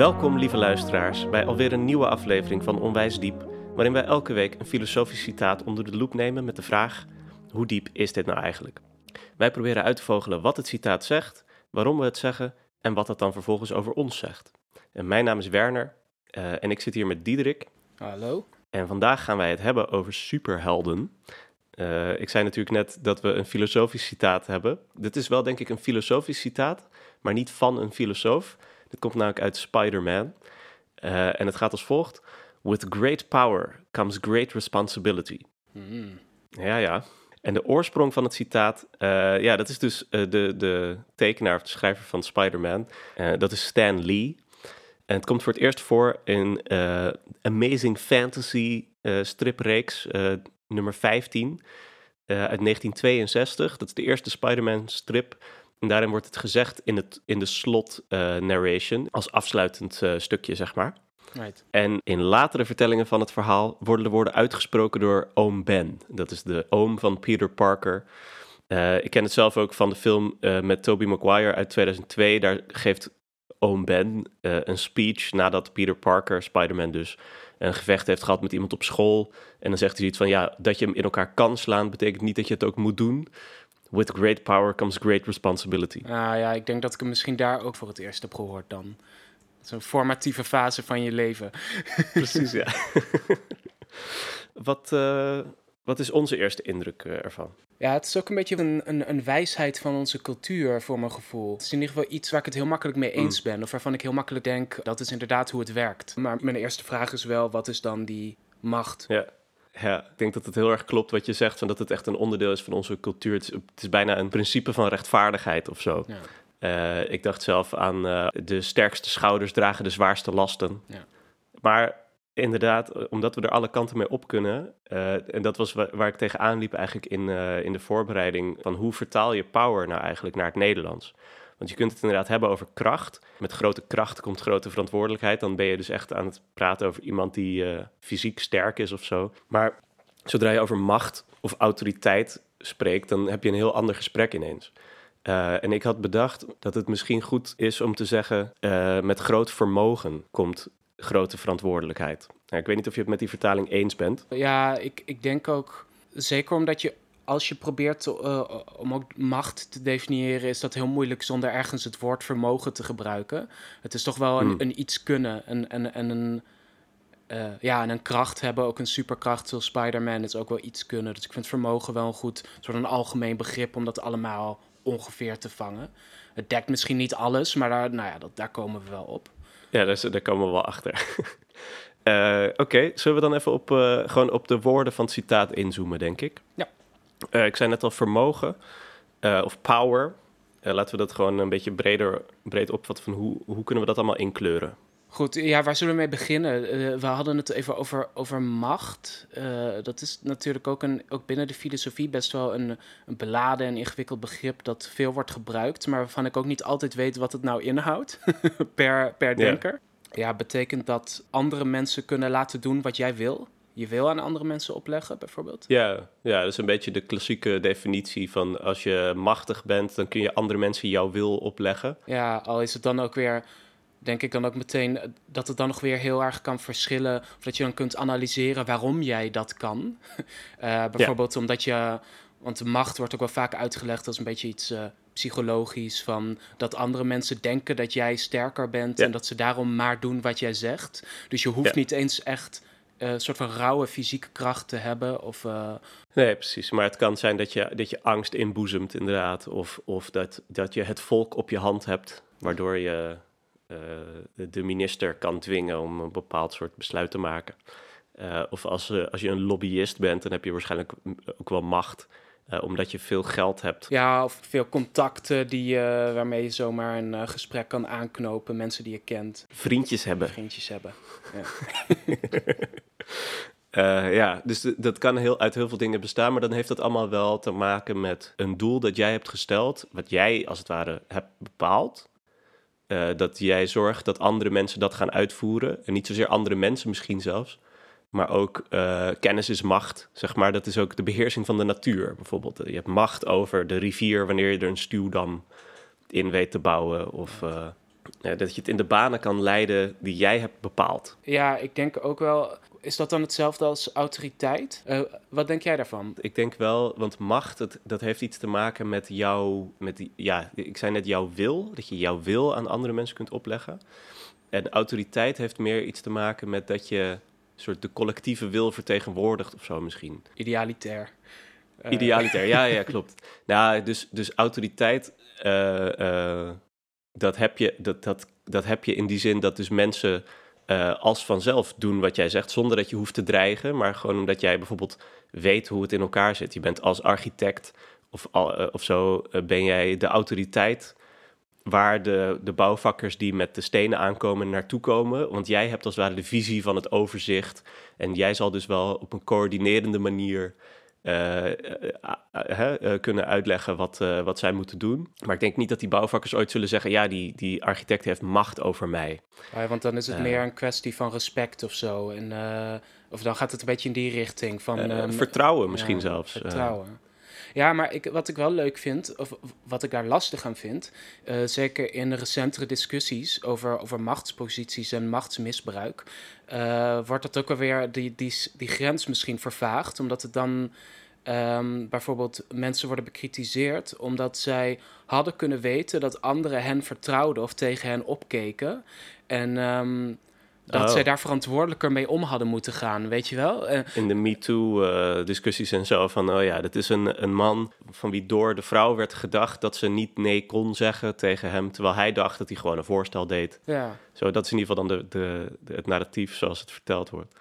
Welkom, lieve luisteraars, bij alweer een nieuwe aflevering van Onwijs Diep, waarin wij elke week een filosofisch citaat onder de loep nemen met de vraag: hoe diep is dit nou eigenlijk? Wij proberen uit te vogelen wat het citaat zegt, waarom we het zeggen en wat het dan vervolgens over ons zegt. En mijn naam is Werner uh, en ik zit hier met Diederik. Hallo. En vandaag gaan wij het hebben over superhelden. Uh, ik zei natuurlijk net dat we een filosofisch citaat hebben. Dit is wel denk ik een filosofisch citaat, maar niet van een filosoof. Dit komt namelijk uit Spider-Man. Uh, en het gaat als volgt. With great power comes great responsibility. Mm. Ja, ja. En de oorsprong van het citaat, uh, ja, dat is dus uh, de, de tekenaar of de schrijver van Spider-Man. dat is Stan Lee. En het komt voor het eerst voor in Amazing Fantasy stripreeks nummer 15 uit 1962. Dat is de eerste Spider-Man strip en daarin wordt het gezegd in, het, in de slot uh, narration, als afsluitend uh, stukje, zeg maar. Right. En in latere vertellingen van het verhaal worden de woorden uitgesproken door oom Ben. Dat is de oom van Peter Parker. Uh, ik ken het zelf ook van de film met Tobey Maguire uit 2002. Daar geeft oom Ben een speech nadat Peter Parker, Spider-Man dus, een gevecht heeft gehad met iemand op school. En dan zegt hij iets van, ja, dat je hem in elkaar kan slaan, betekent niet dat je het ook moet doen. With great power comes great responsibility. Ah ja, ik denk dat ik hem misschien daar ook voor het eerst heb gehoord dan. Zo'n formatieve fase van je leven. Precies, ja. wat, uh, wat is onze eerste indruk uh, ervan? Ja, het is ook een beetje een, een, een, wijsheid van onze cultuur, voor mijn gevoel. Het is in ieder geval iets waar ik het heel makkelijk mee eens mm. ben. Of waarvan ik heel makkelijk denk, dat is inderdaad hoe het werkt. Maar mijn eerste vraag is wel, wat is dan die macht? Ja. Ja, ik denk dat het heel erg klopt wat je zegt, van dat het echt een onderdeel is van onze cultuur. Het is, het is bijna een principe van rechtvaardigheid of zo. Ja. Uh, ik dacht zelf aan uh, de sterkste schouders dragen de zwaarste lasten. Ja. Maar inderdaad, omdat we er alle kanten mee op kunnen, uh, en dat was waar, waar ik tegenaan liep eigenlijk in, in de voorbereiding, van hoe vertaal je power nou eigenlijk naar het Nederlands? Want je kunt het inderdaad hebben over kracht. Met grote kracht komt grote verantwoordelijkheid. Dan ben je dus echt aan het praten over iemand die uh, fysiek sterk is of zo. Maar zodra je over macht of autoriteit spreekt, dan heb je een heel ander gesprek ineens. Uh, en ik had bedacht dat het misschien goed is om te zeggen: uh, met groot vermogen komt grote verantwoordelijkheid. Nou, ik weet niet of je het met die vertaling eens bent. Ja, ik, ik denk ook, zeker omdat je als je probeert uh, om ook macht te definiëren, is dat heel moeilijk zonder ergens het woord vermogen te gebruiken. Het is toch wel een, hmm. een iets kunnen en, en, en een, uh, ja, en een kracht hebben, ook een superkracht zoals Spider-Man, is ook wel iets kunnen. Dus ik vind vermogen wel een goed, soort een algemeen begrip om dat allemaal ongeveer te vangen. Het dekt misschien niet alles, maar daar, nou ja, dat, daar komen we wel op. Ja, daar, daar komen we wel achter. uh, Oké, okay. zullen we dan even op, gewoon op de woorden van het citaat inzoomen, denk ik? Ja. Uh, ik zei net al vermogen uh, of power. Uh, laten we dat gewoon een beetje breder, breed opvatten van hoe, hoe kunnen we dat allemaal inkleuren? Goed, ja, waar zullen we mee beginnen? we hadden het even over, over macht. dat is natuurlijk ook, een, ook binnen de filosofie best wel een, een beladen en ingewikkeld begrip dat veel wordt gebruikt, maar waarvan ik ook niet altijd weet wat het nou inhoudt per, per denker. Ja, betekent dat andere mensen kunnen laten doen wat jij wil? Je wil aan andere mensen opleggen, bijvoorbeeld? Ja, ja, dat is een beetje de klassieke definitie van als je machtig bent, dan kun je andere mensen jouw wil opleggen. Ja, al is het dan ook weer, denk ik dan ook meteen dat het dan nog weer heel erg kan verschillen. Of dat je dan kunt analyseren waarom jij dat kan. Uh, bijvoorbeeld omdat je, want de macht wordt ook wel vaak uitgelegd als een beetje iets. Uh, psychologisch van dat andere mensen denken dat jij sterker bent en dat ze daarom maar doen wat jij zegt. Dus je hoeft niet eens echt uh, soort van rauwe fysieke kracht te hebben? Of, uh... Nee, precies. Maar het kan zijn dat je, dat je angst inboezemt, inderdaad. Of, of dat, dat je het volk op je hand hebt, waardoor je uh, de minister kan dwingen om een bepaald soort besluit te maken. Of als, als je een lobbyist bent, dan heb je waarschijnlijk ook wel macht. Uh, omdat je veel geld hebt. Ja, of veel contacten die, uh, waarmee je zomaar een uh, gesprek kan aanknopen. Mensen die je kent. Vriendjes hebben. Vriendjes hebben, ja. Uh, ja, dus dat kan heel, uit heel veel dingen bestaan, maar dan heeft dat allemaal wel te maken met een doel dat jij hebt gesteld, wat jij als het ware hebt bepaald. Dat jij zorgt dat andere mensen dat gaan uitvoeren. En niet zozeer andere mensen misschien zelfs, maar ook uh, kennis is macht, zeg maar. Dat is ook de beheersing van de natuur, bijvoorbeeld. Je hebt macht over de rivier wanneer je er een stuwdam in weet te bouwen. Of Ja, dat je het in de banen kan leiden die jij hebt bepaald. Ja, ik denk ook wel. Is dat dan hetzelfde als autoriteit? Uh, wat denk jij daarvan? Ik denk wel, want macht, dat heeft iets te maken met jouw, met die, ja, ik zei net jouw wil, dat je jouw wil aan andere mensen kunt opleggen. En autoriteit heeft meer iets te maken met dat je soort de collectieve wil vertegenwoordigt of zo misschien. Idealitair. Uh. Idealitair, ja, ja, klopt. Nou, dus, dus autoriteit, uh, uh, dat, heb je, dat, dat, dat heb je in die zin dat dus mensen als vanzelf doen wat jij zegt, zonder dat je hoeft te dreigen, maar gewoon omdat jij bijvoorbeeld weet hoe het in elkaar zit. Je bent als architect of, of zo, ben jij de autoriteit waar de, de bouwvakkers die met de stenen aankomen naartoe komen. Want jij hebt als het ware de visie van het overzicht. En jij zal dus wel op een coördinerende manier uh, uh, kunnen uitleggen wat, wat zij moeten doen. Maar ik denk niet dat die bouwvakkers ooit zullen zeggen: ja, die, die architect heeft macht over mij. Ja, want dan is het meer een kwestie van respect of zo. En, of dan gaat het een beetje in die richting van. Ehm, vertrouwen misschien zelfs. Vertrouwen. Ja, maar ik, wat ik wel leuk vind, of wat ik daar lastig aan vind, uh, zeker in recentere discussies over, over machtsposities en machtsmisbruik, uh, wordt dat ook alweer die, die, die grens misschien vervaagd, omdat het dan um, bijvoorbeeld mensen worden bekritiseerd omdat zij hadden kunnen weten dat anderen hen vertrouwden of tegen hen opkeken. En um, dat oh. zij daar verantwoordelijker mee om hadden moeten gaan, weet je wel? Uh, in de MeToo-discussies en zo, van oh ja, dat is een, een man van wie door de vrouw werd gedacht dat ze niet nee kon zeggen tegen hem, terwijl hij dacht dat hij gewoon een voorstel deed. Ja. Zo, dat is in ieder geval dan de, de, de het narratief zoals het verteld wordt.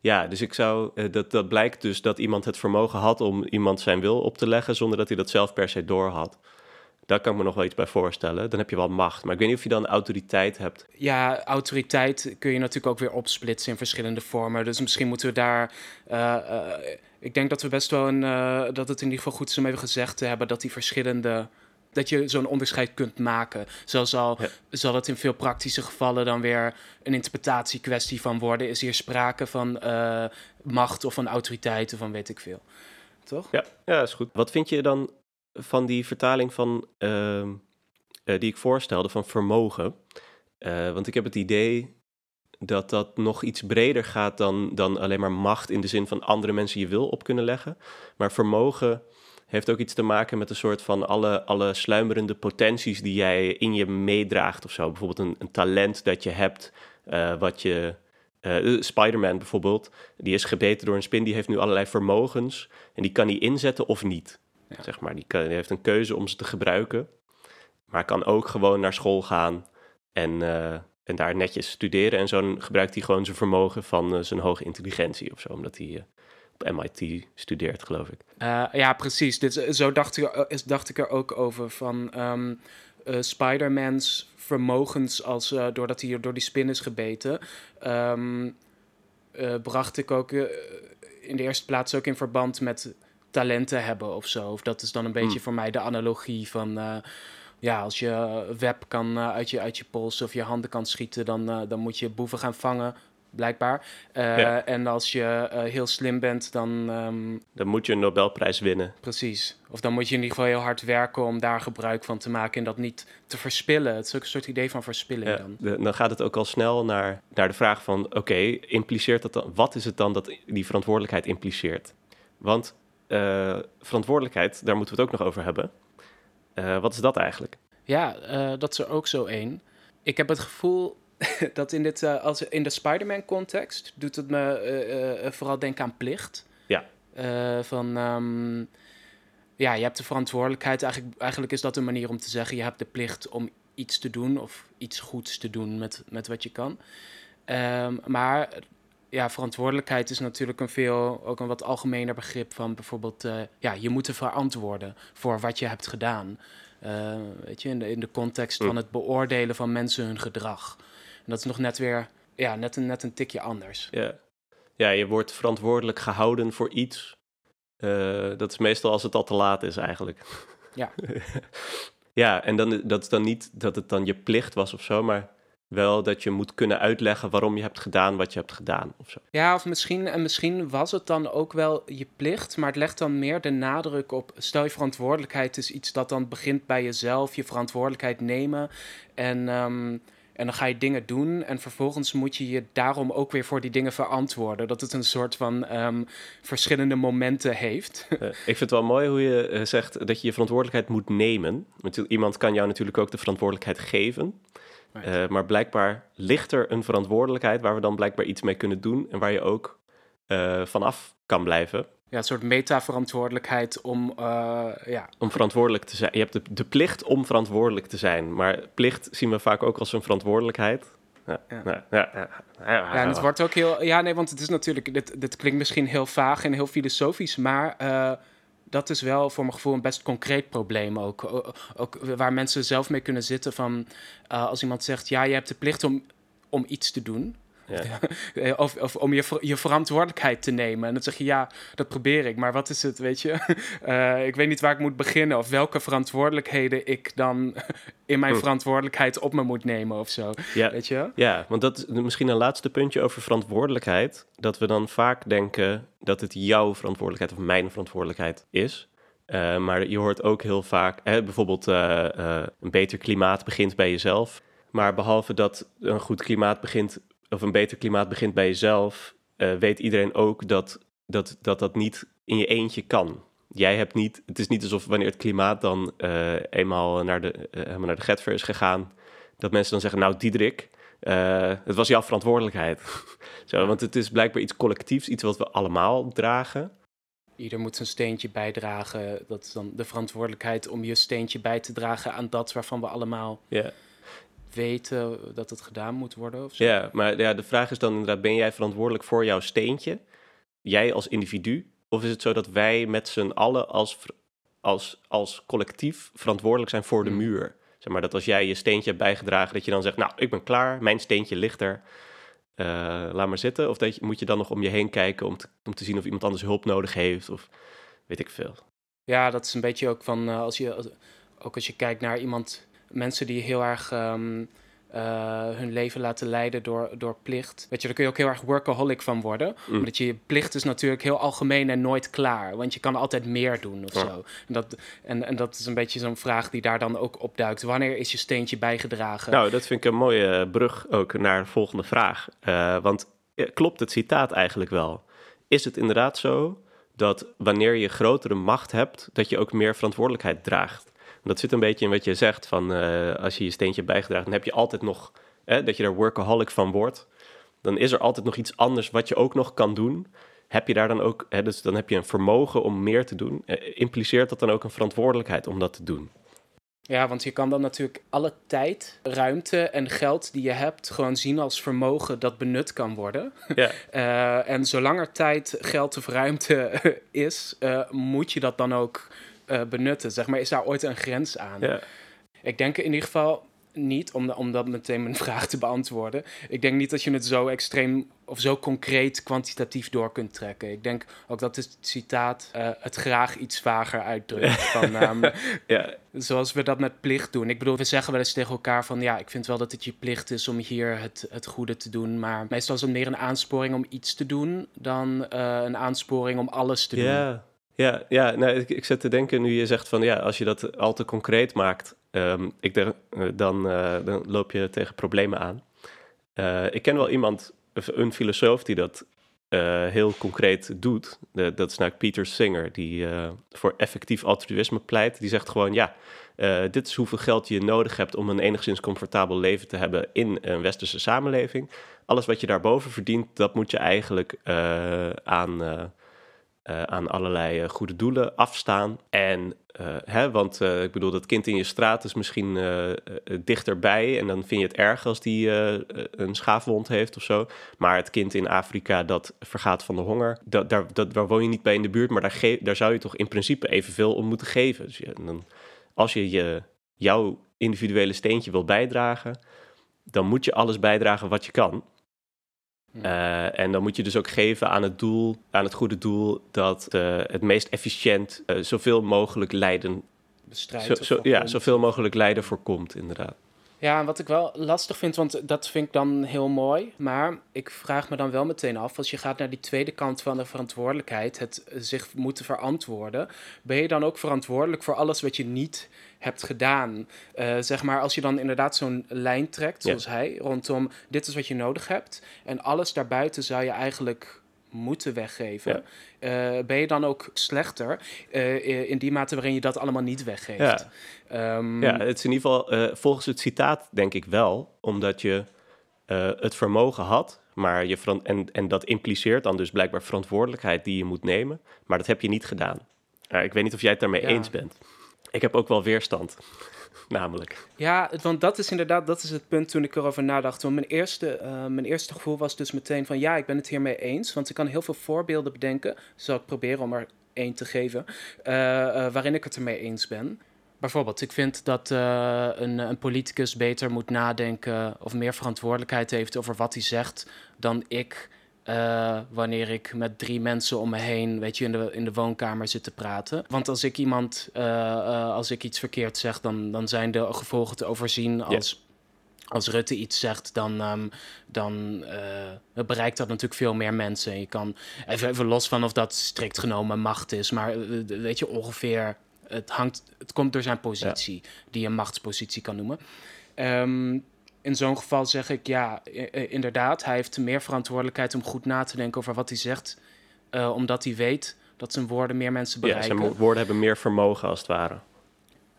Ja, dus ik zou, uh, dat, dat blijkt dus dat iemand het vermogen had om iemand zijn wil op te leggen zonder dat hij dat zelf per se door had. Daar kan ik me nog wel iets bij voorstellen. Dan heb je wel macht. Maar ik weet niet of je dan autoriteit hebt. Ja, autoriteit kun je natuurlijk ook weer opsplitsen in verschillende vormen. Dus misschien moeten we daar. Uh, uh, ik denk dat we best wel een. Uh, dat het in ieder geval goed is om even gezegd te hebben dat die verschillende. Dat je zo'n onderscheid kunt maken. Zo zal, zal het in veel praktische gevallen dan weer een interpretatiekwestie van worden. Is hier sprake van macht of van autoriteit of van weet ik veel. Toch? Ja, ja, is goed. Wat vind je dan van die vertaling van, uh, die ik voorstelde van vermogen. Uh, want ik heb het idee dat dat nog iets breder gaat dan, dan alleen maar macht in de zin van andere mensen je wil op kunnen leggen. Maar vermogen heeft ook iets te maken met een soort van alle, alle sluimerende potenties die jij in je meedraagt of zo. Bijvoorbeeld een, een talent dat je hebt, uh, wat je... Uh, Spider-Man bijvoorbeeld, die is gebeten door een spin, die heeft nu allerlei vermogens en die kan hij inzetten of niet. Zeg maar, die, die, heeft een keuze om ze te gebruiken. Maar kan ook gewoon naar school gaan en, uh, en daar netjes studeren. En zo gebruikt hij gewoon zijn vermogen van uh, zijn hoge intelligentie of zo. Omdat hij uh, op MIT studeert, geloof ik. ja, precies. Dit, zo dacht ik, dacht ik er ook over van um, Spider-Man's vermogens als doordat hij door die spin is gebeten. Um, bracht ik ook in de eerste plaats ook in verband met talenten hebben of zo. Of dat is dan een beetje hmm. voor mij de analogie van... Uh, ja, als je web kan uh, uit, je, uit je pols of je handen kan schieten... dan, uh, dan moet je boeven gaan vangen, blijkbaar. Ja. En als je heel slim bent, dan... Um, dan moet je een Nobelprijs winnen. Precies. Of dan moet je in ieder geval heel hard werken om daar gebruik van te maken... en dat niet te verspillen. Het is ook een soort idee van verspilling dan. De, dan gaat het ook al snel naar, naar de vraag van... oké, impliceert dat dan... wat is het dan dat die verantwoordelijkheid impliceert? Want uh, verantwoordelijkheid, daar moeten we het ook nog over hebben. Uh, wat is dat eigenlijk? Ja, uh, dat is er ook zo één. Ik heb het gevoel dat in, dit, als, in de Spider-Man-context doet het me vooral denken aan plicht. Ja. van, um, ja, je hebt de verantwoordelijkheid. Eigenlijk, eigenlijk is dat een manier om te zeggen, je hebt de plicht om iets te doen of iets goeds te doen met, met wat je kan. Um, maar ja, verantwoordelijkheid is natuurlijk een veel, ook een wat algemener begrip van bijvoorbeeld, uh, ja, je moet er verantwoorden voor wat je hebt gedaan. Uh, weet je, in de, in de context van hm. het beoordelen van mensen hun gedrag. En dat is nog net weer, ja, net een, net een tikje anders. Ja. ja, je wordt verantwoordelijk gehouden voor iets. Uh, dat is meestal als het al te laat is eigenlijk. Ja. ja, en dan, dat is dan niet dat het dan je plicht was of zo, maar wel dat je moet kunnen uitleggen waarom je hebt gedaan wat je hebt gedaan of zo. Ja, of misschien, en misschien was het dan ook wel je plicht, maar het legt dan meer de nadruk op, stel je verantwoordelijkheid is iets dat dan begint bij jezelf, je verantwoordelijkheid nemen en... Ehm, en dan ga je dingen doen en vervolgens moet je je daarom ook weer voor die dingen verantwoorden. Dat het een soort van ehm, verschillende momenten heeft. Uh, ik vind het wel mooi hoe je uh, zegt dat je je verantwoordelijkheid moet nemen. Want iemand kan jou natuurlijk ook de verantwoordelijkheid geven. Uh, maar blijkbaar ligt er een verantwoordelijkheid waar we dan blijkbaar iets mee kunnen doen en waar je ook vanaf kan blijven ja, een soort meta-verantwoordelijkheid om, uh, ja. om verantwoordelijk te zijn. Je hebt de, de plicht om verantwoordelijk te zijn, maar plicht zien we vaak ook als een verantwoordelijkheid. Ja, ja. ja, ja, ja, en het wordt ook heel. Ja, nee, want het is natuurlijk. Dit, dit klinkt misschien heel vaag en heel filosofisch, maar uh, dat is wel voor mijn gevoel een best concreet probleem ook. Ook waar mensen zelf mee kunnen zitten van. Uh, als iemand zegt: ja, je hebt de plicht om, om iets te doen. Ja. of, of, om je, je verantwoordelijkheid te nemen. En dan zeg je, ja, dat probeer ik. Maar wat is het, weet je? Uh, ik weet niet waar ik moet beginnen. Of welke verantwoordelijkheden ik dan in mijn oh. verantwoordelijkheid op me moet nemen of zo. Ja. Weet je? Ja, want dat is misschien een laatste puntje over verantwoordelijkheid. Dat we dan vaak denken dat het jouw verantwoordelijkheid of mijn verantwoordelijkheid is. Uh, maar je hoort ook heel vaak, hè, bijvoorbeeld uh, een beter klimaat begint bij jezelf. Maar behalve dat een goed klimaat begint of een beter klimaat begint bij jezelf, uh, weet iedereen ook dat dat, dat dat niet in je eentje kan. Jij hebt niet, het is niet alsof wanneer het klimaat dan uh, eenmaal naar de, uh, helemaal naar de Getver is gegaan, dat mensen dan zeggen, nou Diederik, het was jouw verantwoordelijkheid. Zo, want het is blijkbaar iets collectiefs, iets wat we allemaal dragen. Ieder moet zijn steentje bijdragen. Dat is dan de verantwoordelijkheid om je steentje bij te dragen aan dat waarvan we allemaal yeah weten dat het gedaan moet worden? Of zo? Ja, maar ja, de vraag is dan inderdaad, ben jij verantwoordelijk voor jouw steentje? Jij als individu? Of is het zo dat wij met z'n allen als, als, als collectief verantwoordelijk zijn voor de hmm. muur? Zeg maar dat als jij je steentje hebt bijgedragen, dat je dan zegt, nou, ik ben klaar, mijn steentje ligt er. Uh, laat maar zitten. Of dat je, moet je dan nog om je heen kijken om te, om te zien of iemand anders hulp nodig heeft? Of weet ik veel. Ja, dat is een beetje ook van, uh, als je, ook als je kijkt naar iemand mensen die heel erg um, uh, hun leven laten leiden door, door plicht. Weet je, daar kun je ook heel erg workaholic van worden. Mm. Omdat je, je plicht is natuurlijk heel algemeen en nooit klaar. Want je kan altijd meer doen of zo. En dat, en, en dat is een beetje zo'n vraag die daar dan ook opduikt. Wanneer is je steentje bijgedragen? Nou, dat vind ik een mooie brug ook naar de volgende vraag. Uh, want klopt het citaat eigenlijk wel? Is het inderdaad zo dat wanneer je grotere macht hebt, dat je ook meer verantwoordelijkheid draagt? Dat zit een beetje in wat je zegt, van uh, als je je steentje bijgedragen, dan heb je altijd nog, dat je daar workaholic van wordt. Dan is er altijd nog iets anders wat je ook nog kan doen. Heb je daar dan ook, hè, dus dan heb je een vermogen om meer te doen. Uh, impliceert dat dan ook een verantwoordelijkheid om dat te doen? Ja, want je kan dan natuurlijk alle tijd, ruimte en geld die je hebt gewoon zien als vermogen dat benut kan worden. Ja. uh, en zolang er tijd, geld of ruimte is, uh, moet je dat dan ook uh, benutten? Zeg maar, is daar ooit een grens aan? Ja. Ik denk in ieder geval niet, om, om dat meteen mijn vraag te beantwoorden. Ik denk niet dat je het zo extreem of zo concreet kwantitatief door kunt trekken. Ik denk ook dat het citaat uh, het graag iets vager uitdrukt. van, um, ja. Zoals we dat met plicht doen. Ik bedoel, we zeggen wel eens tegen elkaar van... ja, ik vind wel dat het je plicht is om hier het, het goede te doen. Maar meestal is het meer een aansporing om iets te doen... dan uh, een aansporing om alles te doen. Ja, ja nou, ik, ik zit te denken nu je zegt van ja, als je dat al te concreet maakt, um, ik denk, uh, dan, uh, dan loop je tegen problemen aan. Uh, ik ken wel iemand, een filosoof die dat heel concreet doet. Dat is nou Peter Singer, die voor effectief altruïsme pleit. Die zegt gewoon ja, dit is hoeveel geld je nodig hebt om een enigszins comfortabel leven te hebben in een westerse samenleving. Alles wat je daarboven verdient, dat moet je eigenlijk aan uh, aan allerlei uh, goede doelen afstaan. En, uh, hè, want ik bedoel, dat kind in je straat is misschien dichterbij. En dan vind je het erg als die een schaafwond heeft of zo. Maar het kind in Afrika dat vergaat van de honger, dat, daar, dat, daar woon je niet bij in de buurt. Maar daar, daar zou je toch in principe evenveel om moeten geven. Dus ja, dan, als je, je jouw individuele steentje wil bijdragen, dan moet je alles bijdragen wat je kan. Uh, en dan moet je dus ook geven aan het doel, aan het goede doel, dat uh, het meest efficiënt uh, zoveel mogelijk lijden bestrijdt. Zo, zo, ja, zoveel mogelijk lijden voorkomt, inderdaad. Ja, en wat ik wel lastig vind, want dat vind ik dan heel mooi. Maar ik vraag me dan wel meteen af, als je gaat naar die tweede kant van de verantwoordelijkheid, het zich moeten verantwoorden, ben je dan ook verantwoordelijk voor alles wat je niet hebt gedaan? Uh, zeg maar, als je dan inderdaad zo'n lijn trekt, zoals hij, rondom dit is wat je nodig hebt. En alles daarbuiten zou je eigenlijk moeten weggeven. Eh, ben je dan ook slechter uh, in die mate waarin je dat allemaal niet weggeeft? Ja, um, ja het is in ieder geval volgens het citaat denk ik wel, omdat je het vermogen had, maar je en, en dat impliceert dan dus blijkbaar verantwoordelijkheid die je moet nemen, maar dat heb je niet gedaan. ik weet niet of jij het daarmee eens bent. Ik heb ook wel weerstand namelijk. Ja, want dat is inderdaad dat is het punt toen ik erover nadacht. Want mijn eerste, uh, mijn eerste gevoel was dus meteen van ja, ik ben het hiermee eens. Want ik kan heel veel voorbeelden bedenken. Zal ik proberen om er één te geven. Uh, uh, waarin ik het ermee eens ben. Bijvoorbeeld, ik vind dat een, een politicus beter moet nadenken of meer verantwoordelijkheid heeft over wat hij zegt dan ik uh, wanneer ik met drie mensen om me heen, weet je, in de, in de woonkamer zit te praten. Want als ik iemand, uh, uh, als ik iets verkeerd zeg, dan, dan zijn de gevolgen te overzien. Als, als Rutte iets zegt, dan, um, dan bereikt dat natuurlijk veel meer mensen. Je kan, even, even los van of dat strikt genomen macht is, maar weet je, ongeveer, het, hangt, het komt door zijn positie, die je machtspositie kan noemen. Um, in zo'n geval zeg ik ja, inderdaad, hij heeft meer verantwoordelijkheid om goed na te denken over wat hij zegt, uh, omdat hij weet dat zijn woorden meer mensen bereiken. Ja, zijn woorden hebben meer vermogen als het ware.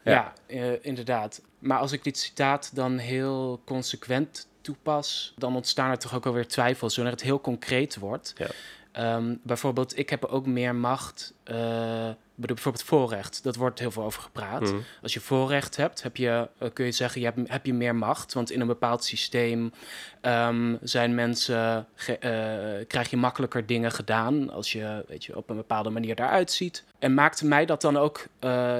Ja, ja uh, inderdaad. Maar als ik dit citaat dan heel consequent toepas, dan ontstaan er toch ook alweer twijfels wanneer het heel concreet wordt. Ja. Um, bijvoorbeeld, ik heb ook meer macht. Uh, bijvoorbeeld voorrecht, dat wordt heel veel over gepraat. Mhm. Als je voorrecht hebt, heb je, uh, kun je zeggen, je hebt, heb je meer macht. Want in een bepaald systeem um, zijn mensen, uh, krijg je makkelijker dingen gedaan als je, weet je op een bepaalde manier daaruit ziet. En maakte mij dat dan ook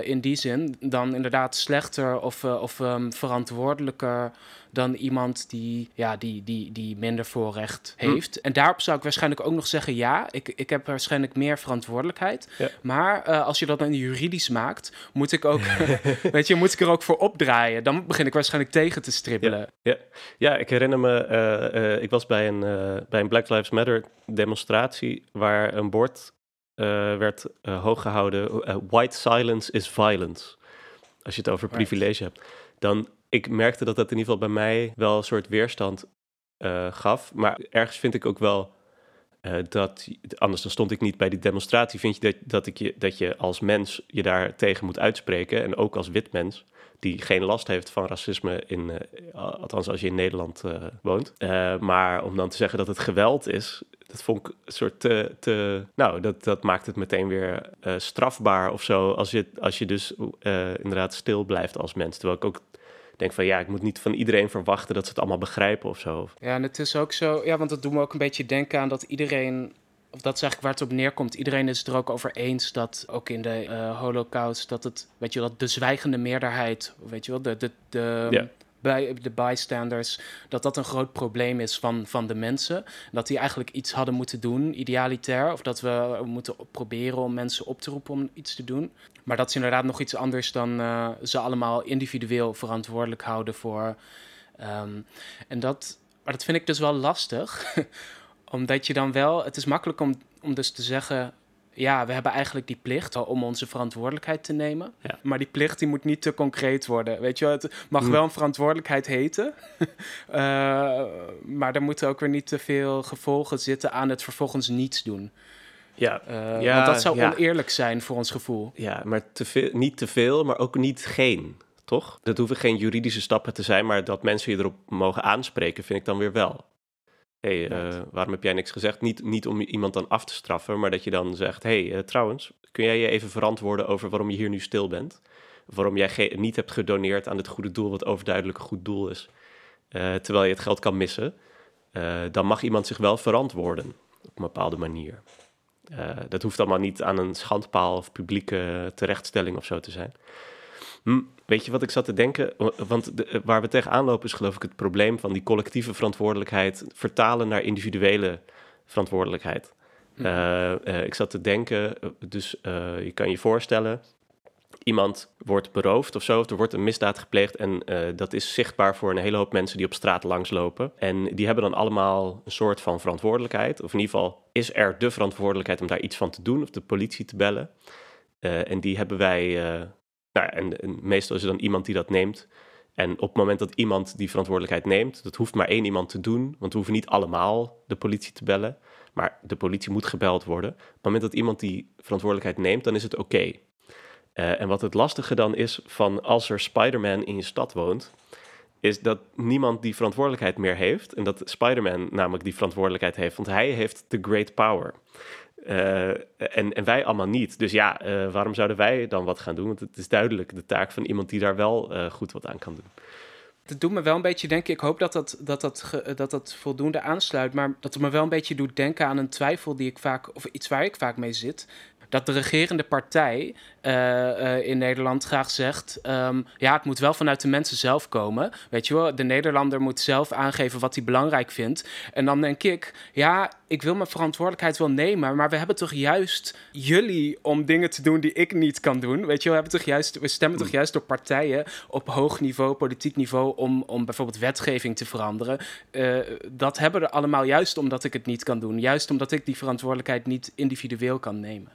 in die zin dan inderdaad slechter of, of um, verantwoordelijker dan iemand die, ja, die, die, die minder voorrecht hm. heeft. En daarop zou ik waarschijnlijk ook nog zeggen: ja, ik, ik heb waarschijnlijk meer verantwoordelijkheid. Maar uh, als je dat dan juridisch maakt, moet ik ook, weet je, moet ik er ook voor opdraaien. Dan begin ik waarschijnlijk tegen te stribbelen. Ja, ja. ik herinner me, uh, uh, ik was bij een, bij een Black Lives Matter demonstratie waar een bord werd hoog gehouden: White silence is violence. Als je het over privilege hebt. Dan ik merkte dat dat in ieder geval bij mij wel een soort weerstand gaf. Maar ergens vind ik ook wel uh, dat, anders dan stond ik niet bij die demonstratie, vind je dat, dat, ik je dat je als mens je daar tegen moet uitspreken. En ook als wit mens, die geen last heeft van racisme, in, uh, althans als je in Nederland woont. maar om dan te zeggen dat het geweld is, dat vond ik een soort te, te nou, dat, dat maakt het meteen weer strafbaar of zo, als je, als je dus inderdaad stil blijft als mens. Terwijl ik ook denk van ja, ik moet niet van iedereen verwachten dat ze het allemaal begrijpen of zo. Ja, en het is ook zo, ja, want dat doet me ook een beetje denken aan dat iedereen of dat is eigenlijk waar het op neerkomt. Iedereen is het er ook over eens dat ook in de uh, Holocaust dat het, weet je wel, de zwijgende meerderheid, weet je wel, de, de, de, bij de bystanders, dat dat een groot probleem is van, van de mensen. Dat die eigenlijk iets hadden moeten doen, idealitair. Of dat we moeten proberen om mensen op te roepen om iets te doen. Maar dat is inderdaad nog iets anders dan uh, ze allemaal individueel verantwoordelijk houden voor. Um, en dat, maar dat vind ik dus wel lastig. omdat je dan wel, het is makkelijk om, om dus te zeggen, ja, we hebben eigenlijk die plicht om onze verantwoordelijkheid te nemen. Maar die plicht die moet niet te concreet worden. Weet je, het mag mm. wel een verantwoordelijkheid heten. uh, maar er moeten ook weer niet te veel gevolgen zitten aan het vervolgens niets doen. Ja, uh, ja want dat zou oneerlijk zijn voor ons gevoel. Ja, maar te veel, niet te veel, maar ook niet geen. Toch? Dat hoeven geen juridische stappen te zijn, maar dat mensen je erop mogen aanspreken, vind ik dan weer wel hey, uh, waarom heb jij niks gezegd? Niet, niet om iemand dan af te straffen, maar dat je dan zegt, hey, uh, trouwens, kun jij je even verantwoorden over waarom je hier nu stil bent? waarom jij niet hebt gedoneerd aan het goede doel, wat overduidelijk een goed doel is, uh, terwijl je het geld kan missen? dan mag iemand zich wel verantwoorden op een bepaalde manier. dat hoeft allemaal niet aan een schandpaal of publieke terechtstelling of zo te zijn. Hm, weet je wat ik zat te denken? Want de, eh, waar we tegenaan lopen is geloof ik het probleem van die collectieve verantwoordelijkheid vertalen naar individuele verantwoordelijkheid. Mhm. Eh, eh, ik zat te denken, dus je kan je voorstellen, iemand wordt beroofd of zo, of er wordt een misdaad gepleegd en uh, dat is zichtbaar voor een hele hoop mensen die op straat langslopen. En die hebben dan allemaal een soort van verantwoordelijkheid, of in ieder geval is er de verantwoordelijkheid om daar iets van te doen of de politie te bellen. Uh, en die hebben wij, uh, nou, en, en, meestal is er dan iemand die dat neemt. En op het moment dat iemand die verantwoordelijkheid neemt, dat hoeft maar één iemand te doen, want we hoeven niet allemaal de politie te bellen, maar de politie moet gebeld worden. Op het moment dat iemand die verantwoordelijkheid neemt, dan is het oké. Uh, en wat het lastige dan is van als er Spider-Man in je stad woont, is dat niemand die verantwoordelijkheid meer heeft. En dat Spider-Man namelijk die verantwoordelijkheid heeft, want hij heeft de great power. Uh, en, en wij allemaal niet. Dus ja, uh, waarom zouden wij dan wat gaan doen? Want het is duidelijk de taak van iemand die daar wel uh, goed wat aan kan doen. Het doet me wel een beetje denken, ik hoop dat dat, dat, dat dat voldoende aansluit, maar dat het me wel een beetje doet denken aan een twijfel die ik vaak, of iets waar ik vaak mee zit dat de regerende partij uh, uh, in Nederland graag zegt: um, ja, het moet wel vanuit de mensen zelf komen. Weet je wel, de Nederlander moet zelf aangeven wat hij belangrijk vindt. En dan denk ik: ja, ik wil mijn verantwoordelijkheid wel nemen, maar we hebben toch juist jullie om dingen te doen die ik niet kan doen. Weet je, we, hebben toch juist, we stemmen toch juist door partijen op hoog niveau, politiek niveau, om, om bijvoorbeeld wetgeving te veranderen. Uh, dat hebben we allemaal juist omdat ik het niet kan doen. Juist omdat ik die verantwoordelijkheid niet individueel kan nemen.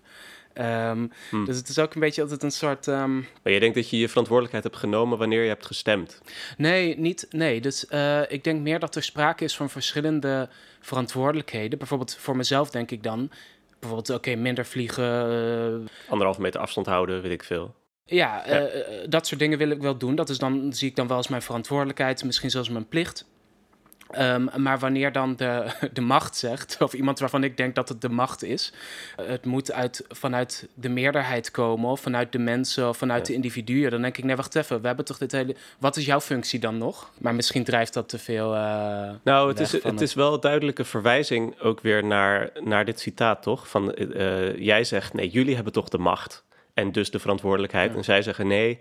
Um, hmm. Dus het is ook een beetje altijd een soort. Um... Maar je denkt dat je je verantwoordelijkheid hebt genomen wanneer je hebt gestemd? Nee, niet. Nee. Dus uh, ik denk meer dat er sprake is van verschillende verantwoordelijkheden. Bijvoorbeeld voor mezelf denk ik dan. Bijvoorbeeld, oké, okay, minder vliegen. Uh... Anderhalve meter afstand houden, weet ik veel. Ja, ja. Uh, dat soort dingen wil ik wel doen. Dat is dan, zie ik dan wel als mijn verantwoordelijkheid, misschien zelfs mijn plicht. Um, maar wanneer dan de, de macht zegt, of iemand waarvan ik denk dat het de macht is, het moet uit, vanuit de meerderheid komen, of vanuit de mensen, of vanuit de individuen, dan denk ik, nee, wacht even, we hebben toch dit hele. Wat is jouw functie dan nog? Maar misschien drijft dat te veel. Uh, nou, het, is, het, het, is wel een duidelijke verwijzing ook weer naar, naar dit citaat, toch? Van uh, jij zegt, nee, jullie hebben toch de macht en dus de verantwoordelijkheid. Ja. En zij zeggen, nee,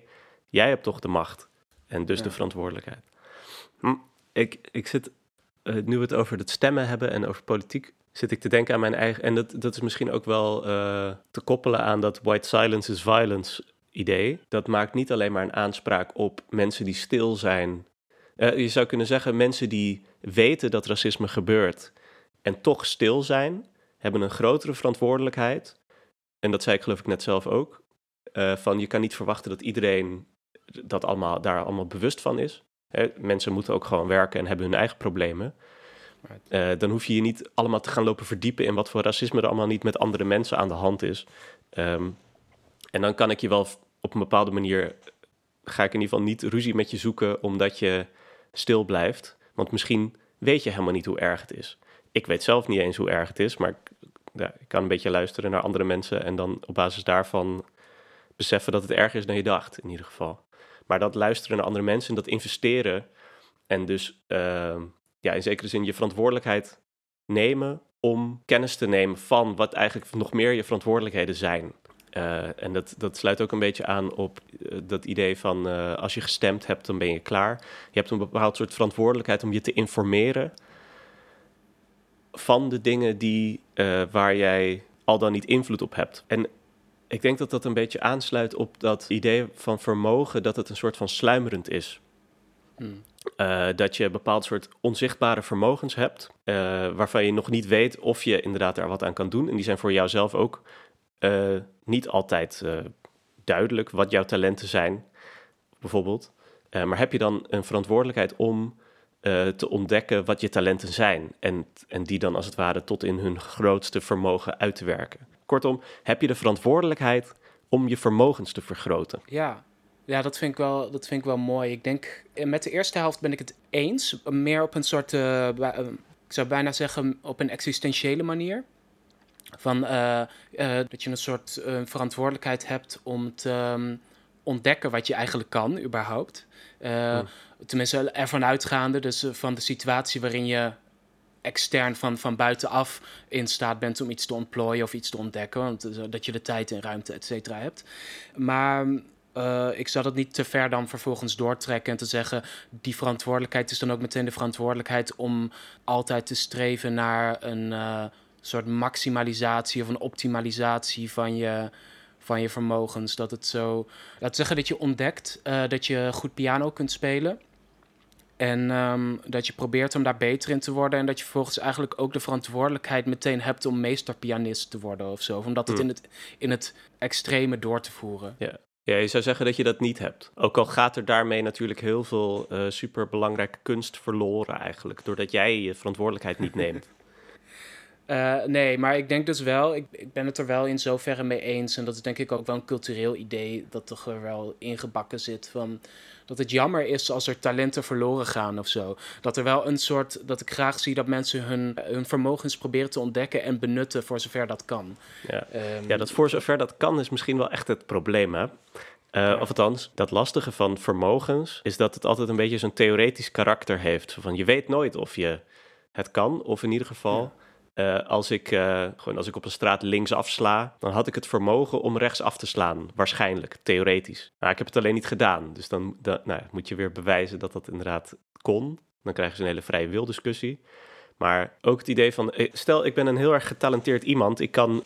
jij hebt toch de macht en dus ja. de verantwoordelijkheid. Hm ik, ik zit, uh, nu we het over het stemmen hebben en over politiek, zit ik te denken aan mijn eigen. En dat, dat is misschien ook wel uh, te koppelen aan dat white silence is violence idee. Dat maakt niet alleen maar een aanspraak op mensen die stil zijn. Uh, je zou kunnen zeggen, mensen die weten dat racisme gebeurt en toch stil zijn, hebben een grotere verantwoordelijkheid. En dat zei ik geloof ik net zelf ook. van je kan niet verwachten dat iedereen dat allemaal, daar allemaal bewust van is. Hè, mensen moeten ook gewoon werken en hebben hun eigen problemen. Uh, dan hoef je je niet allemaal te gaan lopen verdiepen in wat voor racisme er allemaal niet met andere mensen aan de hand is. Um, en dan kan ik je wel op een bepaalde manier, ga ik in ieder geval niet ruzie met je zoeken omdat je stil blijft. Want misschien weet je helemaal niet hoe erg het is. Ik weet zelf niet eens hoe erg het is, maar ik, ja, ik kan een beetje luisteren naar andere mensen en dan op basis daarvan beseffen dat het erger is dan je dacht, in ieder geval. Maar dat luisteren naar andere mensen en dat investeren en dus uh, ja, in zekere zin je verantwoordelijkheid nemen om kennis te nemen van wat eigenlijk nog meer je verantwoordelijkheden zijn. Uh, en dat, dat sluit ook een beetje aan op uh, dat idee van uh, als je gestemd hebt, dan ben je klaar. Je hebt een bepaald soort verantwoordelijkheid om je te informeren van de dingen die, waar jij al dan niet invloed op hebt. En ik denk dat dat een beetje aansluit op dat idee van vermogen, dat het een soort van sluimerend is. Hmm. Uh, dat je een bepaald soort onzichtbare vermogens hebt, uh, waarvan je nog niet weet of je inderdaad daar wat aan kan doen. En die zijn voor jouzelf ook uh, niet altijd duidelijk wat jouw talenten zijn, bijvoorbeeld. maar heb je dan een verantwoordelijkheid om te ontdekken wat je talenten zijn en, en die dan als het ware tot in hun grootste vermogen uit te werken? Kortom, heb je de verantwoordelijkheid om je vermogens te vergroten. Ja, ja dat, vind ik wel, dat vind ik wel mooi. Ik denk, eh, met de eerste helft ben ik het eens. Meer op een soort, uh, ik zou bijna zeggen, op een existentiële manier. Van, uh, dat je een soort verantwoordelijkheid hebt om te um, ontdekken wat je eigenlijk kan, überhaupt. Tenminste, ervan uitgaande, dus van de situatie waarin je extern van, van buitenaf in staat bent om iets te ontplooien of iets te ontdekken. Want, eh, dat je de tijd en ruimte, et cetera, hebt. Maar uh, ik zou dat niet te ver dan vervolgens doortrekken en te zeggen: die verantwoordelijkheid is dan ook meteen de verantwoordelijkheid om altijd te streven naar een uh, soort maximalisatie of een optimalisatie van je, van je vermogens. Dat het zo, laat zeggen dat je ontdekt dat je goed piano kunt spelen. En um, dat je probeert om daar beter in te worden. En dat je vervolgens eigenlijk ook de verantwoordelijkheid meteen hebt om meesterpianist te worden of zo. Of om dat het, hmm. in het in het extreme door te voeren. Ja. Ja, je zou zeggen dat je dat niet hebt. Ook al gaat er daarmee natuurlijk heel veel uh, superbelangrijke kunst verloren eigenlijk. Doordat jij je verantwoordelijkheid niet neemt. Uh, nee, maar ik denk dus wel, ik, ik, ben het er wel in zoverre mee eens. En dat is denk ik ook wel een cultureel idee dat toch er wel ingebakken zit. Van dat het jammer is als er talenten verloren gaan of zo. Dat er wel een soort, dat ik graag zie dat mensen hun, hun vermogens proberen te ontdekken en benutten voor zover dat kan. Ja, um, ja dat voor zover dat kan is misschien wel echt het probleem, hè? Uh, Of althans, dat lastige van vermogens is dat het altijd een beetje zo'n theoretisch karakter heeft. Van je weet nooit of je het kan, of in ieder geval. Uh, als, ik, uh, gewoon als ik op een straat links afsla, dan had ik het vermogen om rechts af te slaan. Waarschijnlijk, theoretisch. Maar ik heb het alleen niet gedaan. Dus dan, dan nou, moet je weer bewijzen dat dat inderdaad kon. Dan krijgen ze een hele vrije wildiscussie. Maar ook het idee van, eh, stel ik ben een heel erg getalenteerd iemand. Ik kan,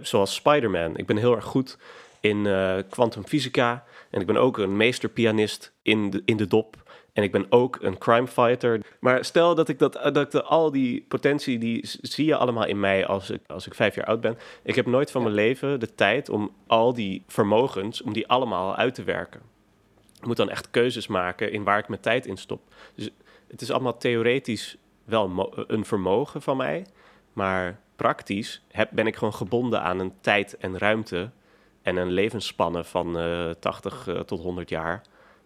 zoals Spider-Man, ik ben heel erg goed in kwantumfysica. en ik ben ook een meesterpianist in de, in de dop. En ik ben ook een crime fighter. Maar stel dat ik dat, dat ik de, al die potentie, die zie je allemaal in mij als ik, als ik vijf jaar oud ben. Ik heb nooit van mijn leven de tijd om al die vermogens, om die allemaal uit te werken. Ik moet dan echt keuzes maken in waar ik mijn tijd in stop. Dus het is allemaal theoretisch wel een vermogen van mij. Maar praktisch heb, ben ik gewoon gebonden aan een tijd en ruimte en een levensspanne van uh, 80 uh, tot 100 jaar,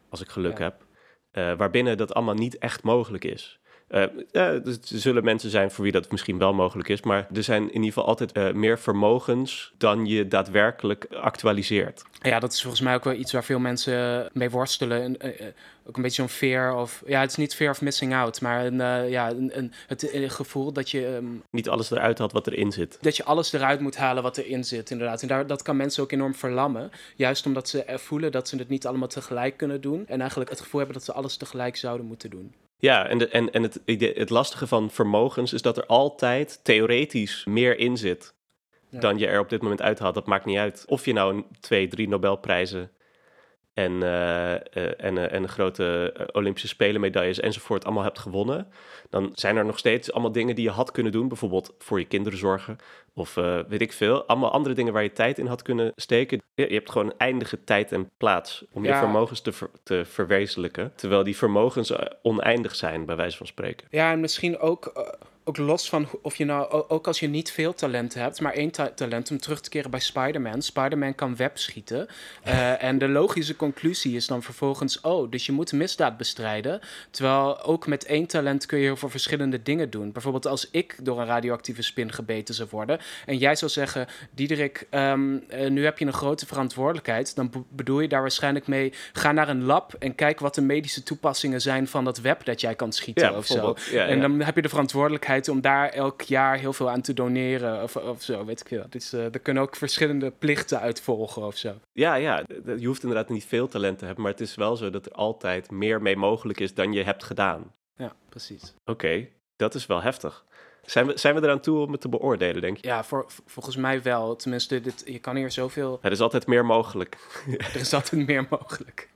als ik geluk heb. Uh, waarbinnen dat allemaal niet echt mogelijk is. Uh, er zullen mensen zijn voor wie dat misschien wel mogelijk is, maar er zijn in ieder geval altijd uh, meer vermogens dan je daadwerkelijk actualiseert. Ja, dat is volgens mij ook wel iets waar veel mensen mee worstelen. ook een beetje zo'n fear of, ja, het is niet fear of missing out, maar een, ja, een, een het gevoel dat je... Um, niet alles eruit had wat erin zit. Dat je alles eruit moet halen wat erin zit, inderdaad. En daar, dat kan mensen ook enorm verlammen. Juist omdat ze voelen dat ze het niet allemaal tegelijk kunnen doen. En eigenlijk het gevoel hebben dat ze alles tegelijk zouden moeten doen. Ja, en, de, en, en het, het lastige van vermogens is dat er altijd theoretisch meer in zit dan je er op dit moment uithaalt. Dat maakt niet uit of je nou twee, drie Nobelprijzen en, uh, en, uh, en grote Olympische Spelen medailles enzovoort allemaal hebt gewonnen, dan zijn er nog steeds allemaal dingen die je had kunnen doen. Bijvoorbeeld voor je kinderen zorgen of weet ik veel. Allemaal andere dingen waar je tijd in had kunnen steken. Je, hebt gewoon eindige tijd en plaats om je vermogens te, te verwezenlijken. Terwijl die vermogens oneindig zijn, bij wijze van spreken. Ja, en misschien ook ook los van of je nou, ook als je niet veel talent hebt, maar één talent om terug te keren bij Spider-Man. Spider-Man kan web schieten. Uh, en de logische conclusie is dan vervolgens, oh, dus je moet misdaad bestrijden. Terwijl ook met één talent kun je heel veel verschillende dingen doen. Bijvoorbeeld als ik door een radioactieve spin gebeten zou worden en jij zou zeggen, Diederik, um, uh, nu heb je een grote verantwoordelijkheid, dan bedoel je daar waarschijnlijk mee, ga naar een lab en kijk wat de medische toepassingen zijn van dat web dat jij kan schieten ja, of zo. Ja, en dan heb je de verantwoordelijkheid om daar elk jaar heel veel aan te doneren of, of zo, weet ik veel. Dus uh, er kunnen ook verschillende plichten uitvolgen of zo. Ja, ja, je hoeft inderdaad niet veel talent te hebben, maar het is wel zo dat er altijd meer mee mogelijk is dan je hebt gedaan. Ja, precies. Oké, dat is wel heftig. Zijn we, zijn we eraan toe om het te beoordelen, denk je? Ja, voor, volgens mij wel. Tenminste, dit, je kan hier zoveel... Er is altijd meer mogelijk. er is altijd meer mogelijk.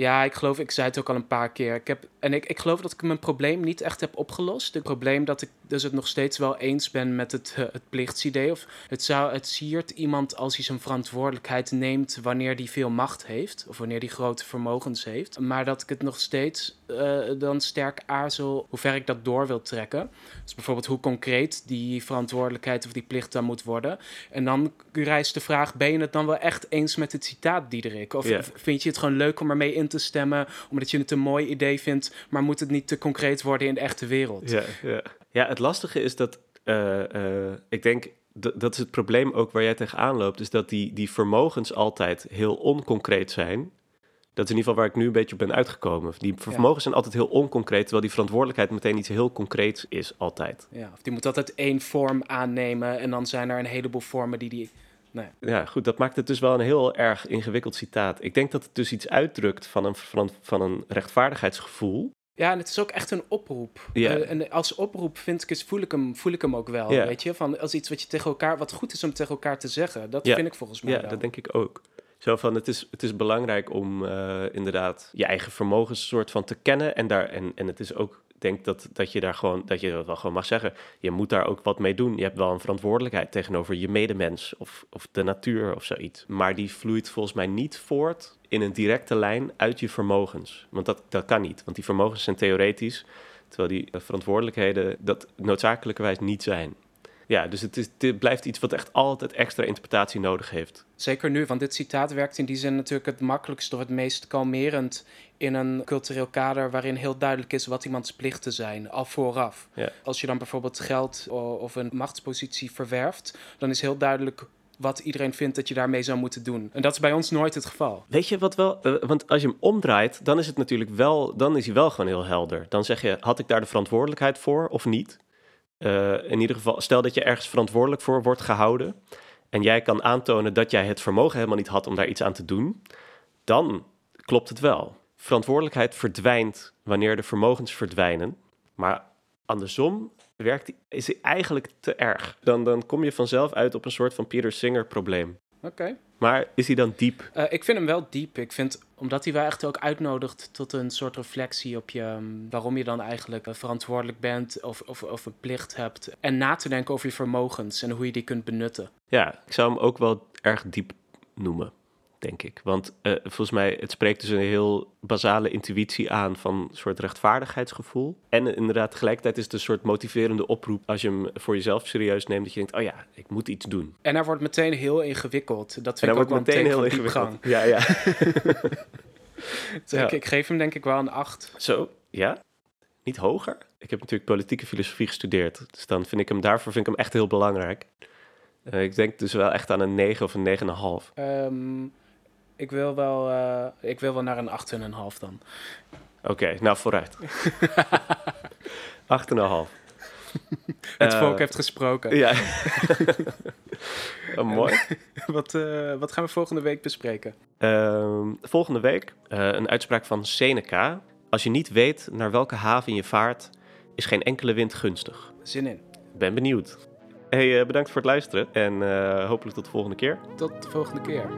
Ja, ik geloof, ik zei het ook al een paar keer. Ik heb, en ik, ik geloof dat ik mijn probleem niet echt heb opgelost. Het probleem dat ik dus het nog steeds wel eens ben met het, uh, het plichtsidee. Of het, zou, het siert iemand als hij zijn verantwoordelijkheid neemt wanneer hij veel macht heeft. Of wanneer hij grote vermogens heeft. Maar dat ik het nog steeds uh, dan sterk aarzel hoe ver ik dat door wil trekken. Dus bijvoorbeeld hoe concreet die verantwoordelijkheid of die plicht dan moet worden. En dan rijst de vraag, ben je het dan wel echt eens met het citaat, Diederik? Of vind je het gewoon leuk om ermee in te stemmen, omdat je het een mooi idee vindt, maar moet het niet te concreet worden in de echte wereld? Ja, ja. ja het lastige is dat, uh, uh, ik denk, dat is het probleem ook waar jij tegenaan loopt, is dat die, die vermogens altijd heel onconcreet zijn. Dat is in ieder geval waar ik nu een beetje op ben uitgekomen. Die vermogens zijn altijd heel onconcreet, terwijl die verantwoordelijkheid meteen iets heel concreets is, altijd. Ja, of die moet altijd één vorm aannemen en dan zijn er een heleboel vormen die die Nee. Ja, goed, dat maakt het dus wel een heel erg ingewikkeld citaat. Ik denk dat het dus iets uitdrukt van een, van, van een rechtvaardigheidsgevoel. Ja, en het is ook echt een oproep. Uh, en als oproep vind ik, is, voel, ik hem, voel ik hem ook wel, weet je? Van, als iets wat je tegen elkaar, wat goed is om tegen elkaar te zeggen. Dat vind ik volgens mij Ja, dat denk ik ook. Zo van, het is, het is belangrijk om uh, inderdaad je eigen vermogens soort van te kennen. En, daar, en, en het is ook denk dat, dat je daar gewoon, dat je dat wel gewoon mag zeggen. Je moet daar ook wat mee doen. Je hebt wel een verantwoordelijkheid tegenover je medemens of, of de natuur of zoiets. Maar die vloeit volgens mij niet voort in een directe lijn uit je vermogens. Want dat, dat kan niet, want die vermogens zijn theoretisch. Terwijl die verantwoordelijkheden dat noodzakelijkerwijs niet zijn. Ja, dus het, is, het blijft iets wat echt altijd extra interpretatie nodig heeft. Zeker nu, want dit citaat werkt in die zin natuurlijk het makkelijkst of het meest kalmerend in een cultureel kader waarin heel duidelijk is wat iemands plichten zijn, al vooraf. Ja. Als je dan bijvoorbeeld geld of een machtspositie verwerft, dan is heel duidelijk wat iedereen vindt dat je daarmee zou moeten doen. En dat is bij ons nooit het geval. Weet je wat wel? Eh, want als je hem omdraait, dan is het natuurlijk wel, dan is hij wel gewoon heel helder. Dan zeg je, had ik daar de verantwoordelijkheid voor of niet? Uh, in ieder geval, stel dat je ergens verantwoordelijk voor wordt gehouden en jij kan aantonen dat jij het vermogen helemaal niet had om daar iets aan te doen, dan klopt het wel. Verantwoordelijkheid verdwijnt wanneer de vermogens verdwijnen, maar andersom werkt, is eigenlijk te erg. Dan, dan kom je vanzelf uit op een soort van Peter Singer probleem. Oké. Maar is hij dan diep? Uh, ik vind hem wel diep. Ik vind, omdat hij wel echt ook uitnodigt tot een soort reflectie op je, um, waarom je dan eigenlijk uh, verantwoordelijk bent of, of, of een plicht hebt. En na te denken over je vermogens en hoe je die kunt benutten. Ja, ik zou hem ook wel erg diep noemen denk ik. Want uh, volgens mij, het spreekt dus een heel basale intuïtie aan van een soort rechtvaardigheidsgevoel. En inderdaad, tegelijkertijd is het een soort motiverende oproep als je hem voor jezelf serieus neemt. Dat je denkt, oh ja, ik moet iets doen. En hij wordt meteen heel ingewikkeld. Dat vind ik ook wordt meteen heel ingewikkeld. Ja, ja. dus ja. Ik, ik, geef hem denk ik wel een 8. Zo, ja? Niet hoger? Ik heb natuurlijk politieke filosofie gestudeerd. Dus dan vind ik hem daarvoor vind ik hem echt heel belangrijk. Uh, ik denk dus wel echt aan een 9 of een 9,5. Um, ik wil wel, uh, ik wil wel naar een 8,5 dan. Oké, okay, nou vooruit. 8,5. Het volk uh, heeft gesproken. Ja. oh, mooi. wat, uh, wat gaan we volgende week bespreken? Uh, volgende week een uitspraak van Seneca. Als je niet weet naar welke haven je vaart, is geen enkele wind gunstig. Zin in. Ben benieuwd. Hey, bedankt voor het luisteren en hopelijk tot de volgende keer. Tot de volgende keer.